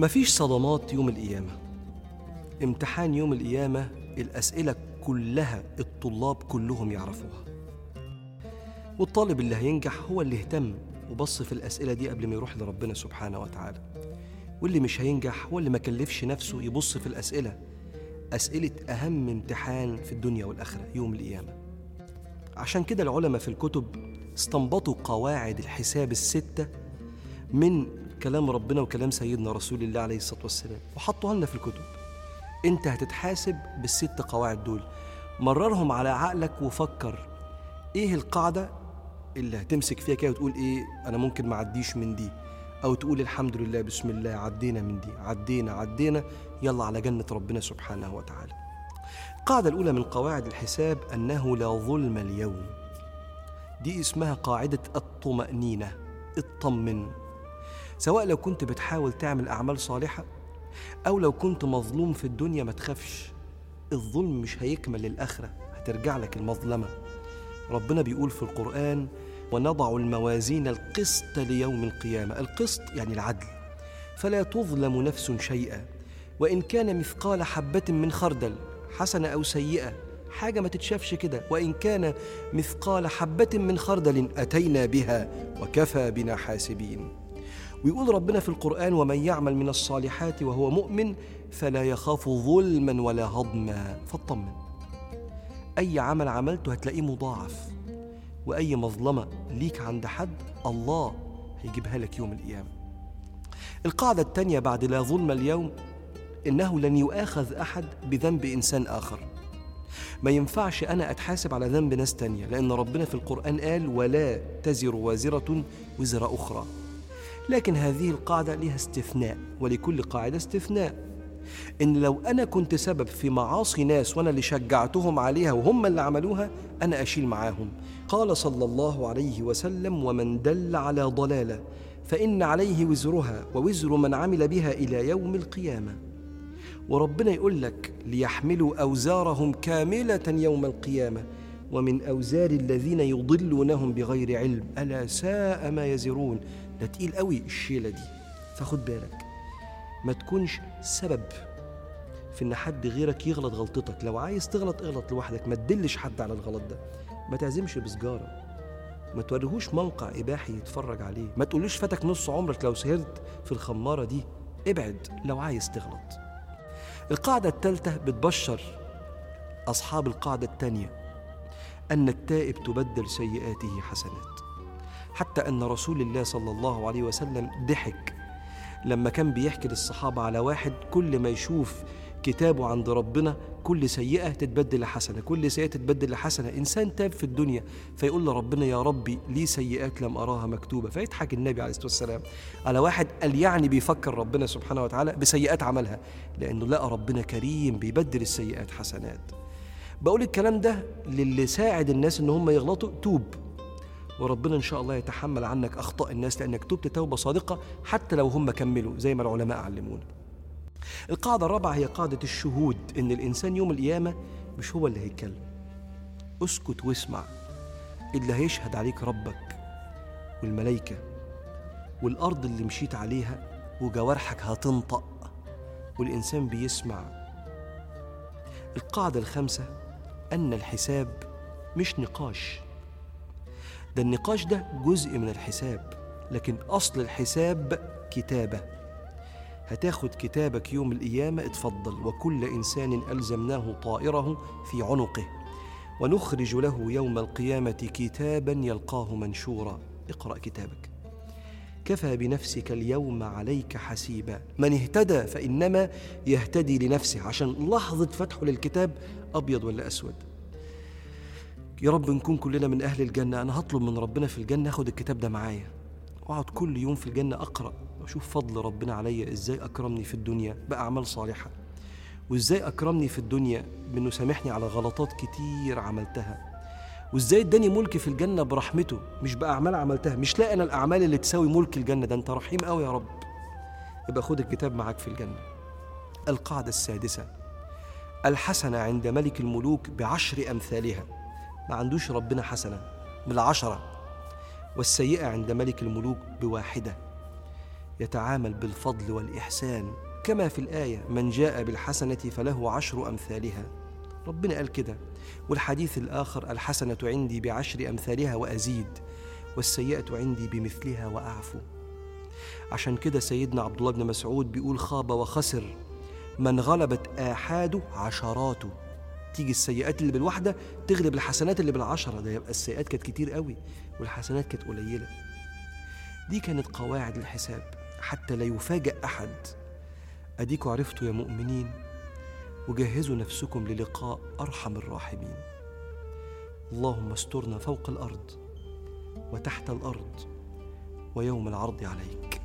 مفيش صدمات يوم القيامة. امتحان يوم القيامة الأسئلة كلها الطلاب كلهم يعرفوها. والطالب اللي هينجح هو اللي اهتم وبص في الأسئلة دي قبل ما يروح لربنا سبحانه وتعالى. واللي مش هينجح هو اللي ما كلفش نفسه يبص في الأسئلة. أسئلة أهم امتحان في الدنيا والآخرة يوم القيامة. عشان كده العلماء في الكتب استنبطوا قواعد الحساب الستة من كلام ربنا وكلام سيدنا رسول الله عليه الصلاة والسلام. وحطوها لنا في الكتب. انت هتتحاسب بالست قواعد دول. مررهم على عقلك وفكر. إيه القاعدة اللي هتمسك فيها كده وتقول إيه أنا ممكن ما عديش من دي؟ أو تقول الحمد لله بسم الله عدينا من دي عدينا عدينا. يلا على جنة ربنا سبحانه وتعالى. القاعدة الأولى من قواعد الحساب أنه لا ظلم اليوم. دي اسمها قاعدة الطمأنينة اطمن سواء لو كنت بتحاول تعمل أعمال صالحة أو لو كنت مظلوم في الدنيا ما تخافش الظلم مش هيكمل للآخرة هترجع لك المظلمة. ربنا بيقول في القرآن ونضع الموازين القسط ليوم القيامة. القسط يعني العدل. فلا تظلم نفس شيئا وإن كان مثقال حبة من خردل حسنة أو سيئة حاجة ما تتشافش كده. وإن كان مثقال حبة من خردل أتينا بها وكفى بنا حاسبين. ويقول ربنا في القرآن ومن يعمل من الصالحات وهو مؤمن فلا يخاف ظلما ولا هضما. فاطمن. أي عمل عملته هتلاقيه مضاعف وأي مظلمة ليك عند حد الله هيجيبها لك يوم القيامة. القاعدة الثانية بعد لا ظلم اليوم إنه لن يؤاخذ أحد بذنب إنسان آخر. ما ينفعش أنا أتحاسب على ذنب ناس تانية لأن ربنا في القرآن قال ولا تزر وازرة وزر أخرى. لكن هذه القاعدة لها استثناء ولكل قاعدة استثناء. إن لو أنا كنت سبب في معاصي ناس وأنا اللي شجعتهم عليها وهم اللي عملوها أنا أشيل معاهم. قال صلى الله عليه وسلم ومن دل على ضلالة فإن عليه وزرها ووزر من عمل بها إلى يوم القيامة. وربنا يقول لك ليحملوا أوزارهم كاملة يوم القيامة ومن أوزار الذين يضلونهم بغير علم ألا ساء ما يزرون؟ ده تقيل قوي الشيلة دي. فخد بالك ما تكونش سبب في إن حد غيرك يغلط غلطتك. لو عايز تغلط اغلط لوحدك ما تدلش حد على الغلط ده. ما تعزمش بسجارة. ما توريهوش موقع إباحي يتفرج عليه. ما تقولوش فاتك نص عمرك لو سهرت في الخمارة دي. ابعد لو عايز تغلط. القاعدة الثالثه بتبشر أصحاب القاعدة الثانية أن التائب تبدل سيئاته حسنات. حتى أن رسول الله صلى الله عليه وسلم ضحك. لما كان بيحكي للصحابة على واحد كل ما يشوف كتابه عند ربنا كل سيئة تتبدل لحسنة كل سيئة تتبدل لحسنة. إنسان تاب في الدنيا فيقول لربنا يا ربي لي سيئات لم أراها مكتوبة. فيضحك النبي عليه الصلاة والسلام على واحد قال يعني بيفكر ربنا سبحانه وتعالى بسيئات عملها لأنه لقى ربنا كريم بيبدل السيئات حسنات. بقول الكلام ده للي ساعد الناس إن هم يغلطوا توب. وربنا إن شاء الله يتحمل عنك أخطاء الناس لأنك تبت توبة صادقة حتى لو هم كملوا زي ما العلماء علمونا. القاعدة الرابعة هي قاعدة الشهود إن الإنسان يوم القيامة مش هو اللي هيتكلم. اسكت واسمع اللي هيشهد عليك ربك والملائكة والأرض اللي مشيت عليها وجوارحك هتنطق والإنسان بيسمع. القاعدة الخامسة أن الحساب مش نقاش. ده النقاش ده جزء من الحساب لكن أصل الحساب كتابة. هتاخد كتابك يوم القيامة اتفضل. وكل إنسان ألزمناه طائره في عنقه. ونخرج له يوم القيامة كتابا يلقاه منشورا. اقرأ كتابك. كفى بنفسك اليوم عليك حسيبا. من اهتدى فإنما يهتدي لنفسه. عشان لحظة فتحه للكتاب أبيض ولا أسود. يا رب نكون كلنا من أهل الجنة. أنا هطلب من ربنا في الجنة أخد الكتاب ده معايا. وأقعد كل يوم في الجنة أقرأ وأشوف فضل ربنا عليا. إزاي أكرمني في الدنيا؟ بأعمال صالحة. وإزاي أكرمني في الدنيا؟ بأنه سامحني على غلطات كتير عملتها. وإزاي إداني ملك في الجنة برحمته؟ مش بأعمال عملتها. مش لاقي أنا الأعمال اللي تساوي ملك الجنة. ده أنت رحيم قوي يا رب. يبقى خد الكتاب معاك في الجنة. القاعدة السادسة. الحسنة عند ملك الملوك بعشر أمثالها. ما عندوش ربنا حسنة بالعشرة والسيئة عند ملك الملوك بواحدة. يتعامل بالفضل والإحسان كما في الآية من جاء بالحسنة فله عشر أمثالها. ربنا قال كده. والحديث الآخر الحسنة عندي بعشر أمثالها وأزيد والسيئة عندي بمثلها وأعفو. عشان كده سيدنا عبد الله بن مسعود بيقول خاب وخسر من غلبت آحاده عشراته. تيجي السيئات اللي بالواحدة تغلب الحسنات اللي بالعشرة. ده يبقى السيئات كانت كتير قوي والحسنات كانت قليلة. دي كانت قواعد الحساب. حتى لا يفاجأ أحد. أديكوا عرفتوا يا مؤمنين؟ وجهزوا نفسكم للقاء أرحم الراحمين. اللهم استرنا فوق الأرض وتحت الأرض ويوم العرض عليك.